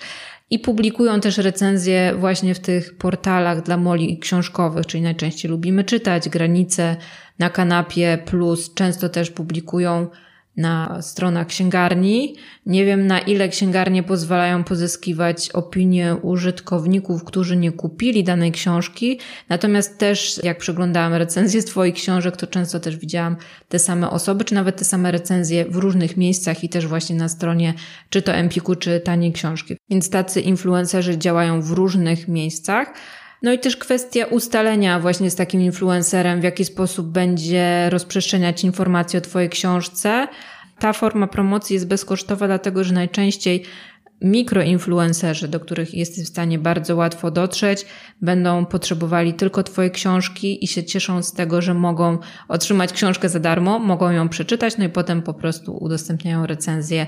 I publikują też recenzje właśnie w tych portalach dla moli książkowych, czyli najczęściej lubimy czytać, granice na kanapie, plus często też publikują na stronach księgarni. Nie wiem, na ile księgarnie pozwalają pozyskiwać opinie użytkowników, którzy nie kupili danej książki. Natomiast też, jak przeglądałam recenzje Twoich książek, to często też widziałam te same osoby, czy nawet te same recenzje w różnych miejscach i też właśnie na stronie, czy to Empiku, czy taniej książki. Więc tacy influencerzy działają w różnych miejscach. No i też kwestia ustalenia właśnie z takim influencerem, w jaki sposób będzie rozprzestrzeniać informacje o Twojej książce. Ta forma promocji jest bezkosztowa, dlatego że najczęściej mikroinfluencerzy, do których jesteś w stanie bardzo łatwo dotrzeć, będą potrzebowali tylko Twoje książki i się cieszą z tego, że mogą otrzymać książkę za darmo, mogą ją przeczytać, no i potem po prostu udostępniają recenzję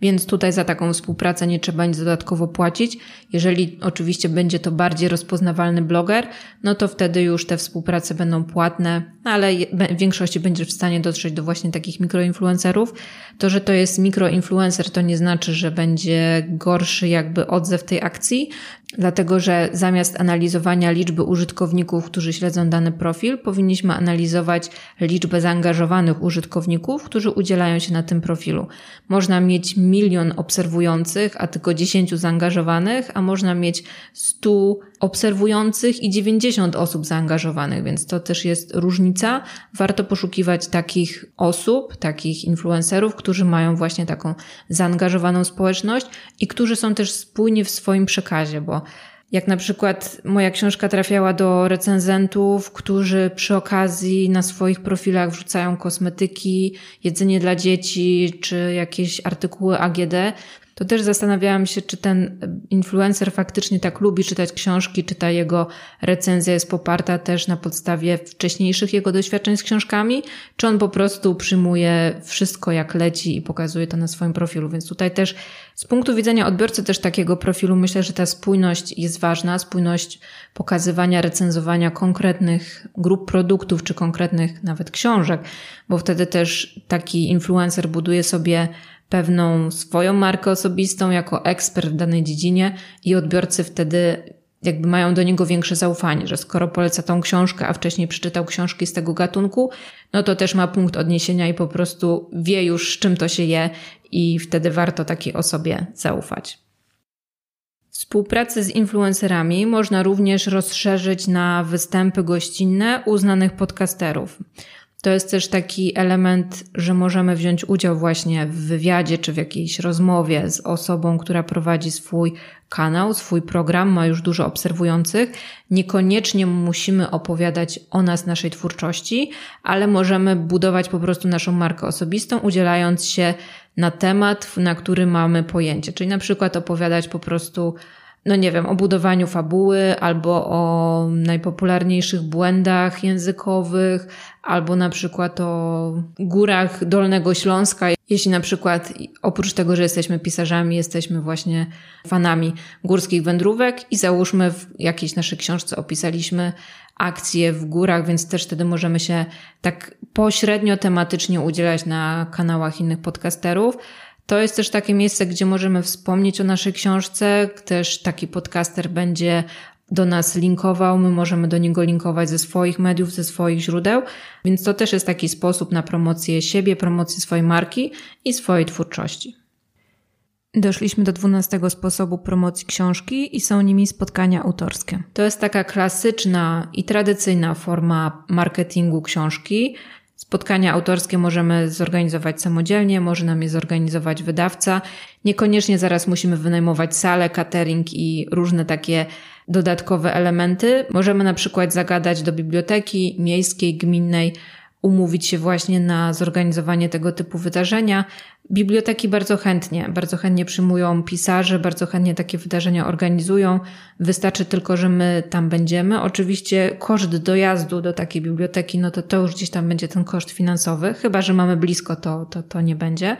więc tutaj za taką współpracę nie trzeba nic dodatkowo płacić. Jeżeli oczywiście będzie to bardziej rozpoznawalny bloger, no to wtedy już te współprace będą płatne, ale w większości będziesz w stanie dotrzeć do właśnie takich mikroinfluencerów. To, że to jest mikroinfluencer, to nie znaczy, że będzie gorszy jakby odzew tej akcji, dlatego że zamiast analizowania liczby użytkowników, którzy śledzą dany profil, powinniśmy analizować liczbę zaangażowanych użytkowników, którzy udzielają się na tym profilu. Można mieć milion obserwujących, a tylko 10 zaangażowanych, a można mieć 100 obserwujących i 90 osób zaangażowanych, więc to też jest różnica. Warto poszukiwać takich osób, takich influencerów, którzy mają właśnie taką zaangażowaną społeczność i którzy są też spójni w swoim przekazie, bo Jak na przykład moja książka trafiała do recenzentów, którzy przy okazji na swoich profilach wrzucają kosmetyki, jedzenie dla dzieci czy jakieś artykuły AGD, to też zastanawiałam się, czy ten influencer faktycznie tak lubi czytać książki, czy ta jego recenzja jest poparta też na podstawie wcześniejszych jego doświadczeń z książkami, czy on po prostu przyjmuje wszystko jak leci i pokazuje to na swoim profilu. Więc tutaj też z punktu widzenia odbiorcy też takiego profilu myślę, że ta spójność jest ważna, spójność pokazywania, recenzowania konkretnych grup produktów, czy konkretnych nawet książek, bo wtedy też taki influencer buduje sobie pewną swoją markę osobistą jako ekspert w danej dziedzinie i odbiorcy wtedy jakby mają do niego większe zaufanie, że skoro poleca tą książkę, a wcześniej przeczytał książki z tego gatunku, no to też ma punkt odniesienia i po prostu wie już, z czym to się je i wtedy warto takiej osobie zaufać. Współpracę z influencerami można również rozszerzyć na występy gościnne uznanych podcasterów. To jest też taki element, że możemy wziąć udział właśnie w wywiadzie czy w jakiejś rozmowie z osobą, która prowadzi swój kanał, swój program, ma już dużo obserwujących. Niekoniecznie musimy opowiadać o nas, naszej twórczości, ale możemy budować po prostu naszą markę osobistą, udzielając się na temat, na który mamy pojęcie. Czyli na przykład opowiadać po prostu no nie wiem, o budowaniu fabuły, albo o najpopularniejszych błędach językowych, albo na przykład o górach Dolnego Śląska. Jeśli na przykład oprócz tego, że jesteśmy pisarzami, jesteśmy właśnie fanami górskich wędrówek i załóżmy w jakiejś naszej książce opisaliśmy akcje w górach, więc też wtedy możemy się tak pośrednio tematycznie udzielać na kanałach innych podcasterów. To jest też takie miejsce, gdzie możemy wspomnieć o naszej książce. Też taki podcaster będzie do nas linkował, my możemy do niego linkować ze swoich mediów, ze swoich źródeł, więc to też jest taki sposób na promocję siebie, promocję swojej marki i swojej twórczości. Doszliśmy do dwunastego sposobu promocji książki i są nimi spotkania autorskie. To jest taka klasyczna i tradycyjna forma marketingu książki, Spotkania autorskie możemy zorganizować samodzielnie, może nam je zorganizować wydawca. Niekoniecznie zaraz musimy wynajmować salę, catering i różne takie dodatkowe elementy. Możemy na przykład zagadać do biblioteki miejskiej, gminnej, umówić się właśnie na zorganizowanie tego typu wydarzenia. Biblioteki bardzo chętnie, bardzo chętnie przyjmują pisarzy, bardzo chętnie takie wydarzenia organizują. Wystarczy tylko, że my tam będziemy. Oczywiście koszt dojazdu do takiej biblioteki, no to to już gdzieś tam będzie ten koszt finansowy, chyba że mamy blisko, to, to, to nie będzie.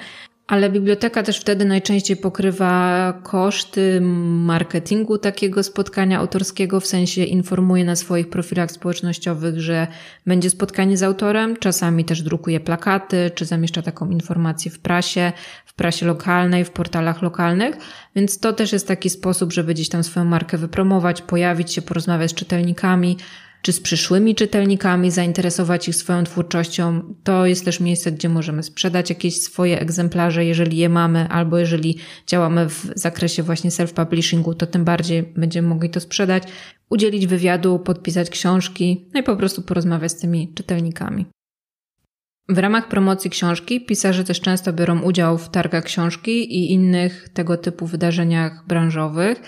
Ale biblioteka też wtedy najczęściej pokrywa koszty marketingu takiego spotkania autorskiego, w sensie informuje na swoich profilach społecznościowych, że będzie spotkanie z autorem. Czasami też drukuje plakaty, czy zamieszcza taką informację w prasie, w prasie lokalnej, w portalach lokalnych. Więc to też jest taki sposób, żeby gdzieś tam swoją markę wypromować, pojawić się, porozmawiać z czytelnikami czy z przyszłymi czytelnikami, zainteresować ich swoją twórczością. To jest też miejsce, gdzie możemy sprzedać jakieś swoje egzemplarze, jeżeli je mamy, albo jeżeli działamy w zakresie właśnie self-publishingu, to tym bardziej będziemy mogli to sprzedać, udzielić wywiadu, podpisać książki, no i po prostu porozmawiać z tymi czytelnikami. W ramach promocji książki pisarze też często biorą udział w targach książki i innych tego typu wydarzeniach branżowych.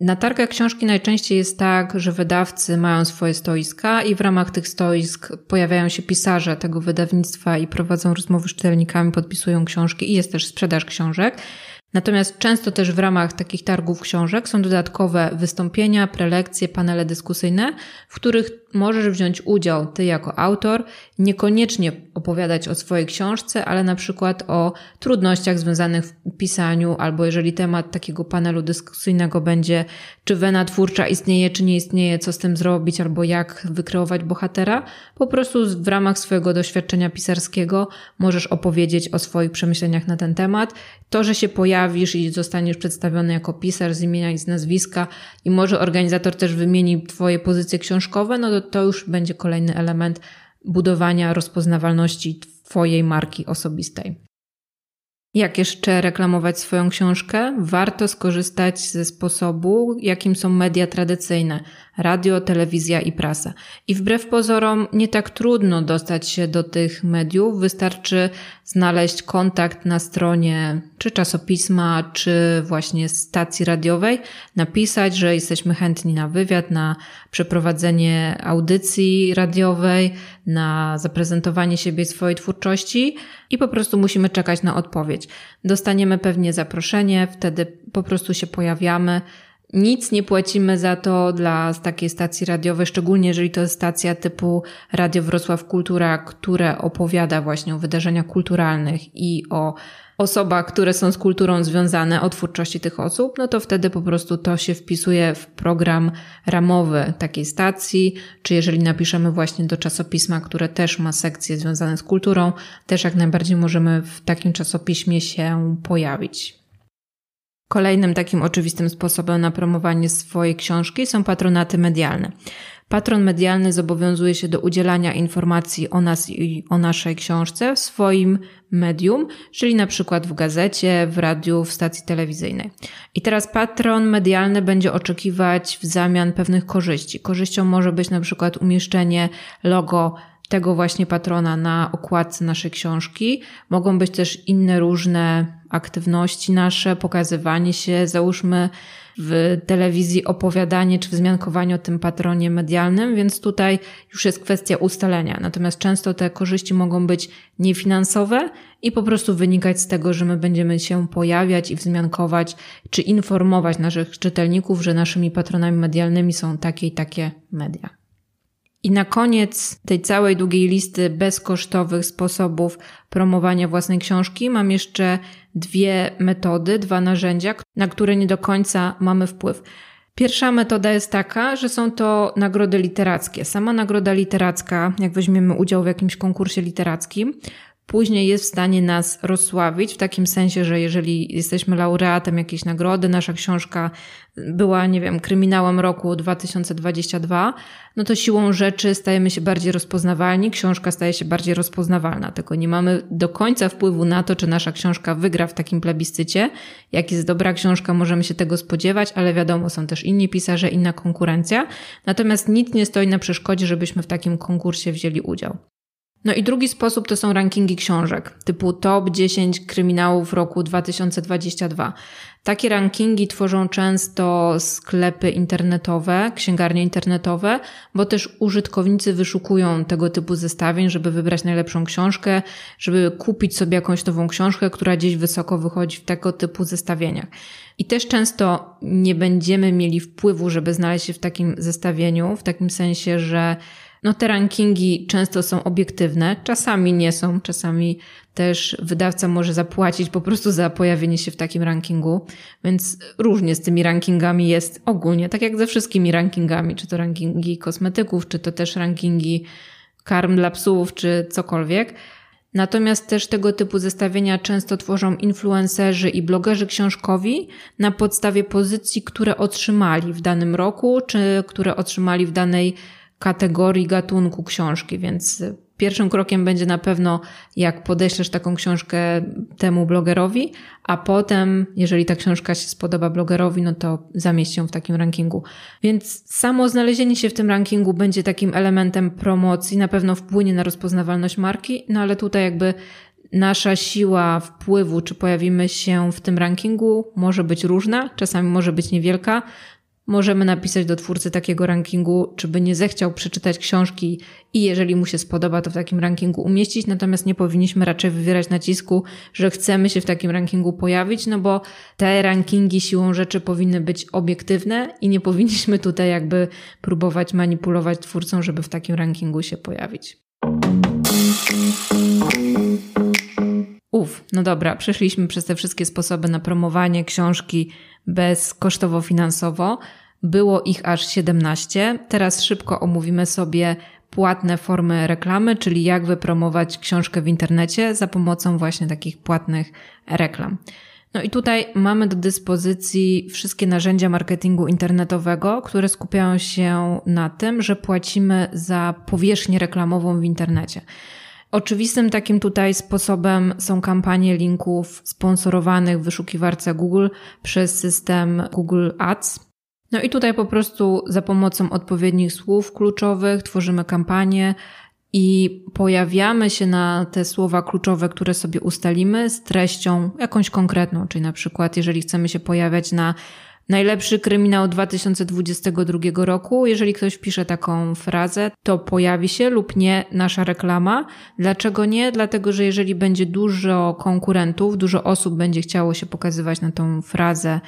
Na targach książki najczęściej jest tak, że wydawcy mają swoje stoiska i w ramach tych stoisk pojawiają się pisarze tego wydawnictwa i prowadzą rozmowy z czytelnikami, podpisują książki i jest też sprzedaż książek. Natomiast często też w ramach takich targów książek są dodatkowe wystąpienia, prelekcje, panele dyskusyjne, w których możesz wziąć udział ty jako autor, niekoniecznie opowiadać o swojej książce, ale na przykład o trudnościach związanych w pisaniu, albo jeżeli temat takiego panelu dyskusyjnego będzie, czy wena twórcza istnieje, czy nie istnieje, co z tym zrobić, albo jak wykreować bohatera, po prostu w ramach swojego doświadczenia pisarskiego możesz opowiedzieć o swoich przemyśleniach na ten temat. To, że się pojawisz i zostaniesz przedstawiony jako pisarz z imienia i z nazwiska i może organizator też wymieni twoje pozycje książkowe, no to to już będzie kolejny element budowania rozpoznawalności Twojej marki osobistej. Jak jeszcze reklamować swoją książkę? Warto skorzystać ze sposobu, jakim są media tradycyjne. Radio, telewizja i prasa. I wbrew pozorom nie tak trudno dostać się do tych mediów, wystarczy znaleźć kontakt na stronie czy czasopisma, czy właśnie stacji radiowej, napisać, że jesteśmy chętni na wywiad, na przeprowadzenie audycji radiowej, na zaprezentowanie siebie i swojej twórczości i po prostu musimy czekać na odpowiedź. Dostaniemy pewnie zaproszenie, wtedy po prostu się pojawiamy. Nic nie płacimy za to dla takiej stacji radiowej, szczególnie jeżeli to jest stacja typu Radio Wrocław Kultura, które opowiada właśnie o wydarzeniach kulturalnych i o osobach, które są z kulturą związane, o twórczości tych osób, no to wtedy po prostu to się wpisuje w program ramowy takiej stacji, czy jeżeli napiszemy właśnie do czasopisma, które też ma sekcje związane z kulturą, też jak najbardziej możemy w takim czasopiśmie się pojawić. Kolejnym takim oczywistym sposobem na promowanie swojej książki są patronaty medialne. Patron medialny zobowiązuje się do udzielania informacji o nas i o naszej książce w swoim medium, czyli na przykład w gazecie, w radiu, w stacji telewizyjnej. I teraz patron medialny będzie oczekiwać w zamian pewnych korzyści. Korzyścią może być na przykład umieszczenie logo tego właśnie patrona na okładce naszej książki. Mogą być też inne różne aktywności nasze, pokazywanie się, załóżmy w telewizji opowiadanie czy wzmiankowanie o tym patronie medialnym, więc tutaj już jest kwestia ustalenia. Natomiast często te korzyści mogą być niefinansowe i po prostu wynikać z tego, że my będziemy się pojawiać i wzmiankować czy informować naszych czytelników, że naszymi patronami medialnymi są takie i takie media. I na koniec tej całej długiej listy bezkosztowych sposobów promowania własnej książki mam jeszcze dwie metody, dwa narzędzia, na które nie do końca mamy wpływ. Pierwsza metoda jest taka, że są to nagrody literackie. Sama nagroda literacka, jak weźmiemy udział w jakimś konkursie literackim, później jest w stanie nas rozsławić, w takim sensie, że jeżeli jesteśmy laureatem jakiejś nagrody, nasza książka była, nie wiem, kryminałem roku 2022, no to siłą rzeczy stajemy się bardziej rozpoznawalni, książka staje się bardziej rozpoznawalna. Tylko nie mamy do końca wpływu na to, czy nasza książka wygra w takim plebiscycie. Jak jest dobra książka, możemy się tego spodziewać, ale wiadomo, są też inni pisarze, inna konkurencja. Natomiast nic nie stoi na przeszkodzie, żebyśmy w takim konkursie wzięli udział. No i drugi sposób to są rankingi książek, typu top 10 kryminałów roku 2022. Takie rankingi tworzą często sklepy internetowe, księgarnie internetowe, bo też użytkownicy wyszukują tego typu zestawień, żeby wybrać najlepszą książkę, żeby kupić sobie jakąś nową książkę, która gdzieś wysoko wychodzi w tego typu zestawieniach. I też często nie będziemy mieli wpływu, żeby znaleźć się w takim zestawieniu, w takim sensie, że no te rankingi często są obiektywne, czasami nie są, czasami też wydawca może zapłacić po prostu za pojawienie się w takim rankingu, więc różnie z tymi rankingami jest ogólnie, tak jak ze wszystkimi rankingami, czy to rankingi kosmetyków, czy to też rankingi karm dla psów, czy cokolwiek. Natomiast też tego typu zestawienia często tworzą influencerzy i blogerzy książkowi na podstawie pozycji, które otrzymali w danym roku, czy które otrzymali w danej kategorii gatunku książki, więc pierwszym krokiem będzie na pewno, jak podeślesz taką książkę temu blogerowi, a potem, jeżeli ta książka się spodoba blogerowi, no to zamieść ją w takim rankingu. Więc samo znalezienie się w tym rankingu będzie takim elementem promocji, na pewno wpłynie na rozpoznawalność marki, no ale tutaj jakby nasza siła wpływu, czy pojawimy się w tym rankingu, może być różna, czasami może być niewielka, Możemy napisać do twórcy takiego rankingu, czy by nie zechciał przeczytać książki i jeżeli mu się spodoba, to w takim rankingu umieścić, natomiast nie powinniśmy raczej wywierać nacisku, że chcemy się w takim rankingu pojawić, no bo te rankingi siłą rzeczy powinny być obiektywne i nie powinniśmy tutaj jakby próbować manipulować twórcą, żeby w takim rankingu się pojawić. Uf, no dobra, przeszliśmy przez te wszystkie sposoby na promowanie książki bezkosztowo finansowo. Było ich aż 17. Teraz szybko omówimy sobie płatne formy reklamy, czyli jak wypromować książkę w internecie za pomocą właśnie takich płatnych reklam. No i tutaj mamy do dyspozycji wszystkie narzędzia marketingu internetowego, które skupiają się na tym, że płacimy za powierzchnię reklamową w internecie. Oczywistym takim tutaj sposobem są kampanie linków sponsorowanych w wyszukiwarce Google przez system Google Ads. No i tutaj po prostu za pomocą odpowiednich słów kluczowych tworzymy kampanię i pojawiamy się na te słowa kluczowe, które sobie ustalimy z treścią jakąś konkretną, czyli na przykład jeżeli chcemy się pojawiać na Najlepszy kryminał 2022 roku. Jeżeli ktoś wpisze taką frazę, to pojawi się lub nie nasza reklama. Dlaczego nie? Dlatego, że jeżeli będzie dużo konkurentów, dużo osób będzie chciało się pokazywać na tą frazę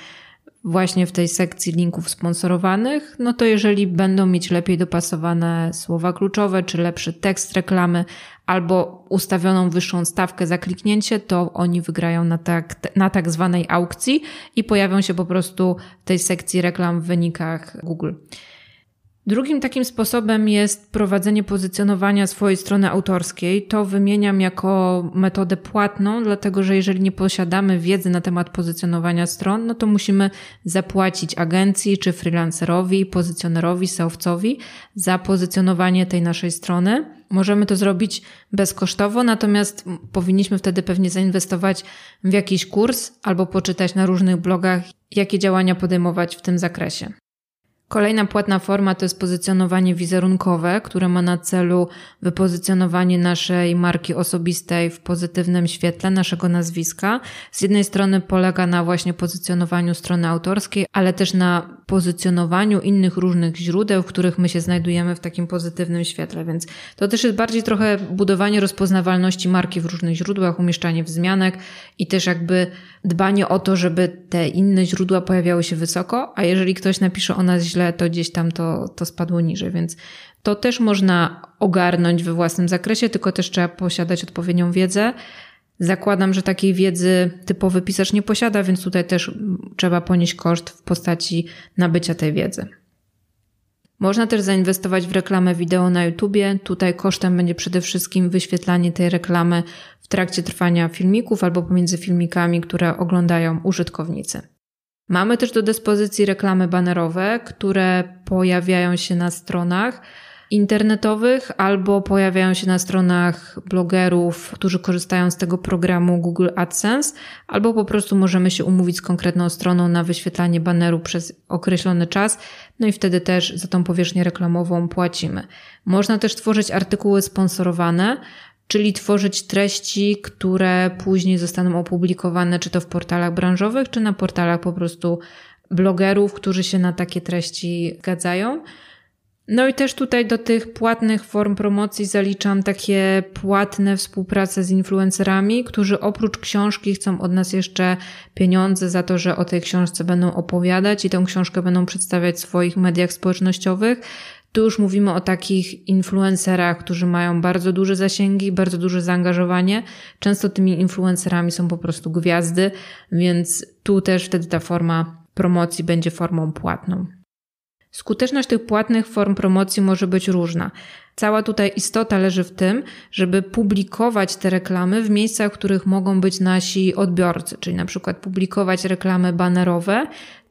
właśnie w tej sekcji linków sponsorowanych, no to jeżeli będą mieć lepiej dopasowane słowa kluczowe, czy lepszy tekst reklamy, albo ustawioną wyższą stawkę za kliknięcie, to oni wygrają na tak, na tak zwanej aukcji i pojawią się po prostu w tej sekcji reklam w wynikach Google. Drugim takim sposobem jest prowadzenie pozycjonowania swojej strony autorskiej. To wymieniam jako metodę płatną, dlatego że jeżeli nie posiadamy wiedzy na temat pozycjonowania stron, no to musimy zapłacić agencji czy freelancerowi, pozycjonerowi, seowcowi za pozycjonowanie tej naszej strony. Możemy to zrobić bezkosztowo, natomiast powinniśmy wtedy pewnie zainwestować w jakiś kurs albo poczytać na różnych blogach, jakie działania podejmować w tym zakresie. Kolejna płatna forma to jest pozycjonowanie wizerunkowe, które ma na celu wypozycjonowanie naszej marki osobistej w pozytywnym świetle naszego nazwiska. Z jednej strony polega na właśnie pozycjonowaniu strony autorskiej, ale też na pozycjonowaniu innych różnych źródeł, w których my się znajdujemy w takim pozytywnym świetle, więc to też jest bardziej trochę budowanie rozpoznawalności marki w różnych źródłach, umieszczanie wzmianek i też jakby dbanie o to, żeby te inne źródła pojawiały się wysoko, a jeżeli ktoś napisze o nas źle, to gdzieś tam to, to spadło niżej, więc to też można ogarnąć we własnym zakresie, tylko też trzeba posiadać odpowiednią wiedzę. Zakładam, że takiej wiedzy typowy pisarz nie posiada, więc tutaj też trzeba ponieść koszt w postaci nabycia tej wiedzy. Można też zainwestować w reklamę wideo na YouTubie. Tutaj kosztem będzie przede wszystkim wyświetlanie tej reklamy w trakcie trwania filmików albo pomiędzy filmikami, które oglądają użytkownicy. Mamy też do dyspozycji reklamy banerowe, które pojawiają się na stronach internetowych albo pojawiają się na stronach blogerów, którzy korzystają z tego programu Google AdSense, albo po prostu możemy się umówić z konkretną stroną na wyświetlanie baneru przez określony czas, no i wtedy też za tą powierzchnię reklamową płacimy. Można też tworzyć artykuły sponsorowane, czyli tworzyć treści, które później zostaną opublikowane czy to w portalach branżowych, czy na portalach po prostu blogerów, którzy się na takie treści zgadzają. No i też tutaj do tych płatnych form promocji zaliczam takie płatne współprace z influencerami, którzy oprócz książki chcą od nas jeszcze pieniądze za to, że o tej książce będą opowiadać i tę książkę będą przedstawiać w swoich mediach społecznościowych. Tu już mówimy o takich influencerach, którzy mają bardzo duże zasięgi, bardzo duże zaangażowanie. Często tymi influencerami są po prostu gwiazdy, więc tu też wtedy ta forma promocji będzie formą płatną. Skuteczność tych płatnych form promocji może być różna. Cała tutaj istota leży w tym, żeby publikować te reklamy w miejscach, w których mogą być nasi odbiorcy, czyli na przykład publikować reklamy banerowe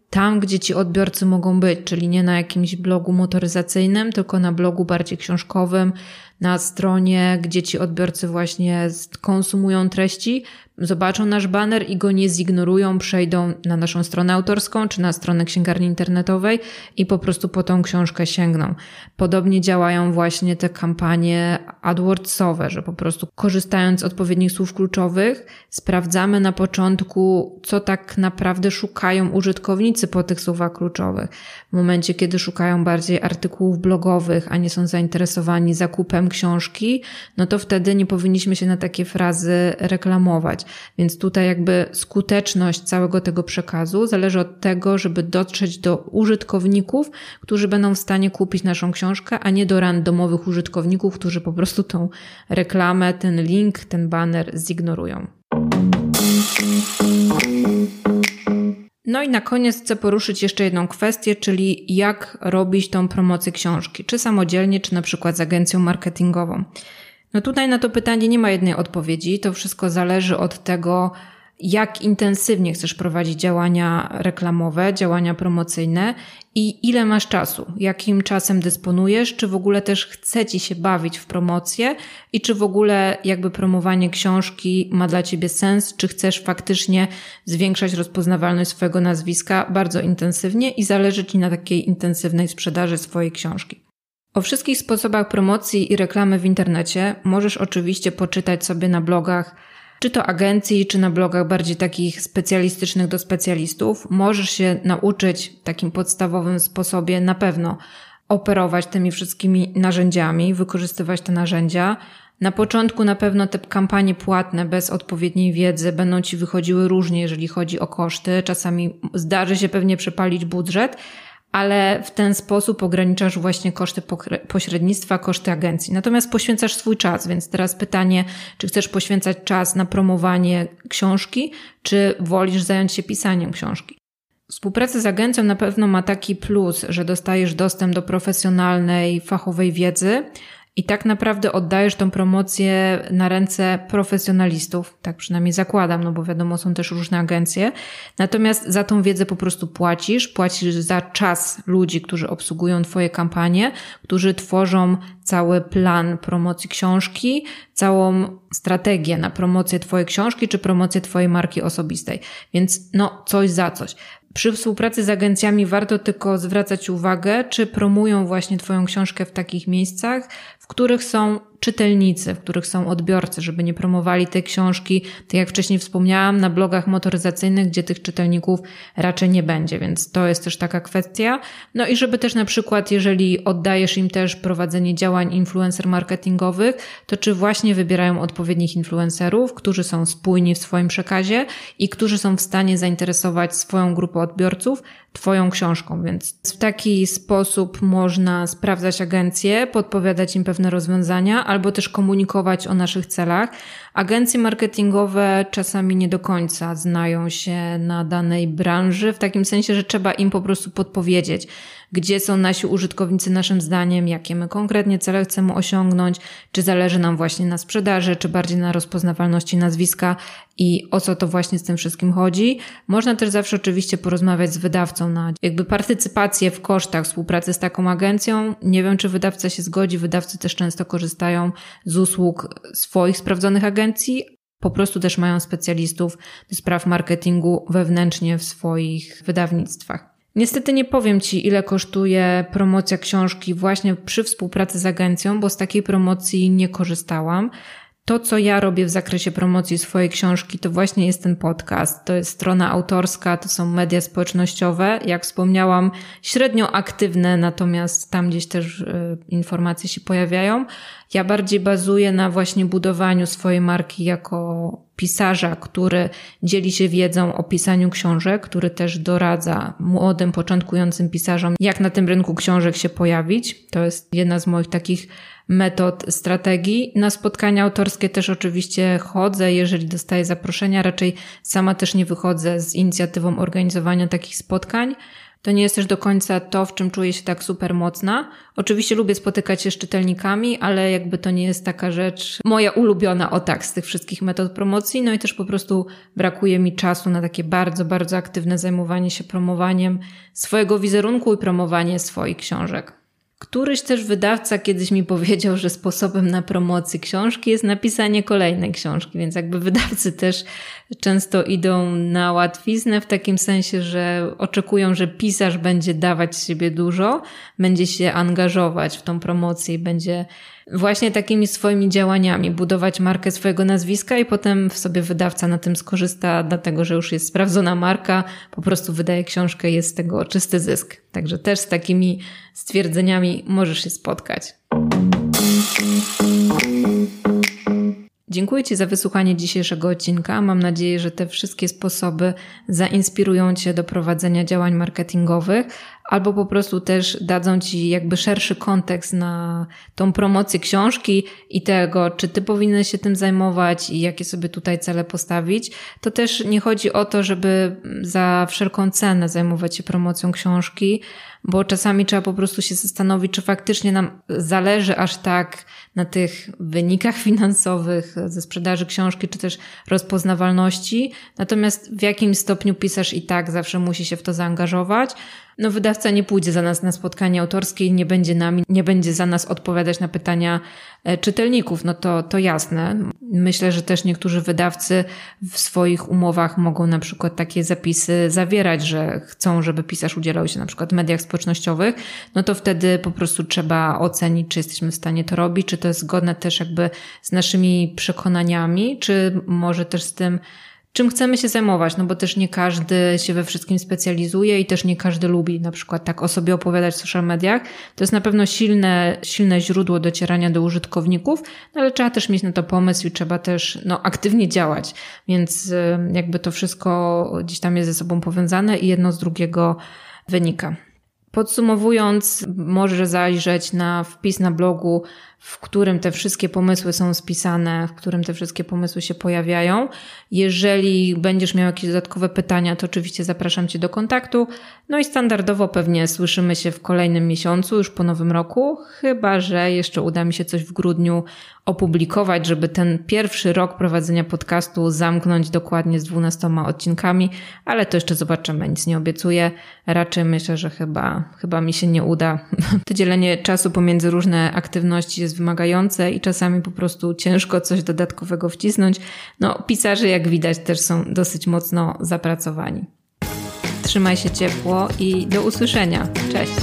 tam, gdzie ci odbiorcy mogą być, czyli nie na jakimś blogu motoryzacyjnym, tylko na blogu bardziej książkowym, na stronie, gdzie ci odbiorcy właśnie konsumują treści, zobaczą nasz banner i go nie zignorują, przejdą na naszą stronę autorską czy na stronę księgarni internetowej i po prostu po tą książkę sięgną. Podobnie działają właśnie te kampanie AdWordsowe, że po prostu korzystając z odpowiednich słów kluczowych, sprawdzamy na początku, co tak naprawdę szukają użytkownicy po tych słowach kluczowych. W momencie, kiedy szukają bardziej artykułów blogowych, a nie są zainteresowani zakupem książki, no to wtedy nie powinniśmy się na takie frazy reklamować. Więc tutaj jakby skuteczność całego tego przekazu zależy od tego, żeby dotrzeć do użytkowników, którzy będą w stanie kupić naszą książkę, a nie do randomowych użytkowników, którzy po prostu tą reklamę, ten link, ten banner zignorują. No i na koniec chcę poruszyć jeszcze jedną kwestię, czyli jak robić tą promocję książki, czy samodzielnie, czy na przykład z agencją marketingową. No tutaj na to pytanie nie ma jednej odpowiedzi. To wszystko zależy od tego, jak intensywnie chcesz prowadzić działania reklamowe, działania promocyjne i ile masz czasu, jakim czasem dysponujesz, czy w ogóle też chce ci się bawić w promocję i czy w ogóle jakby promowanie książki ma dla ciebie sens, czy chcesz faktycznie zwiększać rozpoznawalność swojego nazwiska bardzo intensywnie i zależy ci na takiej intensywnej sprzedaży swojej książki. O wszystkich sposobach promocji i reklamy w internecie możesz oczywiście poczytać sobie na blogach czy to agencji, czy na blogach bardziej takich specjalistycznych do specjalistów. Możesz się nauczyć w takim podstawowym sposobie na pewno operować tymi wszystkimi narzędziami, wykorzystywać te narzędzia. Na początku na pewno te kampanie płatne bez odpowiedniej wiedzy będą ci wychodziły różnie, jeżeli chodzi o koszty. Czasami zdarzy się pewnie przepalić budżet, ale w ten sposób ograniczasz właśnie koszty pośrednictwa, koszty agencji. Natomiast poświęcasz swój czas, więc teraz pytanie, czy chcesz poświęcać czas na promowanie książki, czy wolisz zająć się pisaniem książki? Współpraca z agencją na pewno ma taki plus, że dostajesz dostęp do profesjonalnej, fachowej wiedzy, i tak naprawdę oddajesz tą promocję na ręce profesjonalistów, tak przynajmniej zakładam, no bo wiadomo, są też różne agencje. Natomiast za tą wiedzę po prostu płacisz, płacisz za czas ludzi, którzy obsługują Twoje kampanie, którzy tworzą cały plan promocji książki, całą strategię na promocję Twojej książki czy promocję Twojej marki osobistej. Więc no, coś za coś. Przy współpracy z agencjami warto tylko zwracać uwagę, czy promują właśnie Twoją książkę w takich miejscach, w których są czytelnicy, w których są odbiorcy, żeby nie promowali tej książki, tak jak wcześniej wspomniałam, na blogach motoryzacyjnych, gdzie tych czytelników raczej nie będzie, więc to jest też taka kwestia. No i żeby też na przykład, jeżeli oddajesz im też prowadzenie działań influencer marketingowych, to czy właśnie wybierają odpowiednich influencerów, którzy są spójni w swoim przekazie i którzy są w stanie zainteresować swoją grupę odbiorców Twoją książką, więc w taki sposób można sprawdzać agencje, podpowiadać im pewne rozwiązania, albo też komunikować o naszych celach. Agencje marketingowe czasami nie do końca znają się na danej branży, w takim sensie, że trzeba im po prostu podpowiedzieć, gdzie są nasi użytkownicy naszym zdaniem, jakie my konkretnie cele chcemy osiągnąć, czy zależy nam właśnie na sprzedaży, czy bardziej na rozpoznawalności nazwiska i o co to właśnie z tym wszystkim chodzi. Można też zawsze oczywiście porozmawiać z wydawcą na jakby partycypację w kosztach współpracy z taką agencją. Nie wiem, czy wydawca się zgodzi. Wydawcy też często korzystają z usług swoich sprawdzonych agencji, po prostu też mają specjalistów do spraw marketingu wewnętrznie w swoich wydawnictwach. Niestety nie powiem Ci, ile kosztuje promocja książki właśnie przy współpracy z agencją, bo z takiej promocji nie korzystałam. To, co ja robię w zakresie promocji swojej książki, to właśnie jest ten podcast. To jest strona autorska, to są media społecznościowe. Jak wspomniałam, średnio aktywne, natomiast tam gdzieś też y, informacje się pojawiają. Ja bardziej bazuję na właśnie budowaniu swojej marki jako pisarza, który dzieli się wiedzą o pisaniu książek, który też doradza młodym, początkującym pisarzom, jak na tym rynku książek się pojawić. To jest jedna z moich takich metod, strategii. Na spotkania autorskie też oczywiście chodzę, jeżeli dostaję zaproszenia. Raczej sama też nie wychodzę z inicjatywą organizowania takich spotkań. To nie jest też do końca to, w czym czuję się tak super mocna. Oczywiście lubię spotykać się z czytelnikami, ale jakby to nie jest taka rzecz moja ulubiona o tak z tych wszystkich metod promocji. No i też po prostu brakuje mi czasu na takie bardzo, bardzo aktywne zajmowanie się promowaniem swojego wizerunku i promowanie swoich książek. Któryś też wydawca kiedyś mi powiedział, że sposobem na promocję książki jest napisanie kolejnej książki, więc jakby wydawcy też często idą na łatwiznę w takim sensie, że oczekują, że pisarz będzie dawać z siebie dużo, będzie się angażować w tą promocję i będzie właśnie takimi swoimi działaniami budować markę swojego nazwiska i potem w sobie wydawca na tym skorzysta, dlatego że już jest sprawdzona marka, po prostu wydaje książkę jest z tego czysty zysk. Także też z takimi stwierdzeniami możesz się spotkać. Dziękuję Ci za wysłuchanie dzisiejszego odcinka. Mam nadzieję, że te wszystkie sposoby zainspirują Cię do prowadzenia działań marketingowych, albo po prostu też dadzą ci jakby szerszy kontekst na tą promocję książki i tego, czy ty powinien się tym zajmować i jakie sobie tutaj cele postawić. To też nie chodzi o to, żeby za wszelką cenę zajmować się promocją książki, bo czasami trzeba po prostu się zastanowić, czy faktycznie nam zależy aż tak na tych wynikach finansowych ze sprzedaży książki, czy też rozpoznawalności. Natomiast w jakim stopniu pisarz i tak zawsze musi się w to zaangażować. No, wydawca nie pójdzie za nas na spotkanie autorskie, nie będzie nami, nie będzie za nas odpowiadać na pytania e, czytelników. No to, to jasne. Myślę, że też niektórzy wydawcy w swoich umowach mogą na przykład takie zapisy zawierać, że chcą, żeby pisarz udzielał się na przykład w mediach społecznościowych. No to wtedy po prostu trzeba ocenić, czy jesteśmy w stanie to robić, czy to jest zgodne też jakby z naszymi przekonaniami, czy może też z tym, czym chcemy się zajmować, no bo też nie każdy się we wszystkim specjalizuje i też nie każdy lubi na przykład tak o sobie opowiadać w social mediach. To jest na pewno silne, silne źródło docierania do użytkowników, no ale trzeba też mieć na to pomysł i trzeba też no, aktywnie działać, więc jakby to wszystko gdzieś tam jest ze sobą powiązane i jedno z drugiego wynika. Podsumowując, możesz zajrzeć na wpis na blogu w którym te wszystkie pomysły są spisane, w którym te wszystkie pomysły się pojawiają. Jeżeli będziesz miał jakieś dodatkowe pytania, to oczywiście zapraszam Cię do kontaktu. No i standardowo pewnie słyszymy się w kolejnym miesiącu, już po nowym roku, chyba że jeszcze uda mi się coś w grudniu opublikować, żeby ten pierwszy rok prowadzenia podcastu zamknąć dokładnie z 12 odcinkami, ale to jeszcze zobaczymy, nic nie obiecuję. Raczej myślę, że chyba, chyba mi się nie uda. To dzielenie czasu pomiędzy różne aktywności jest wymagające i czasami po prostu ciężko coś dodatkowego wcisnąć. No, pisarze, jak widać, też są dosyć mocno zapracowani. Trzymaj się ciepło i do usłyszenia. Cześć.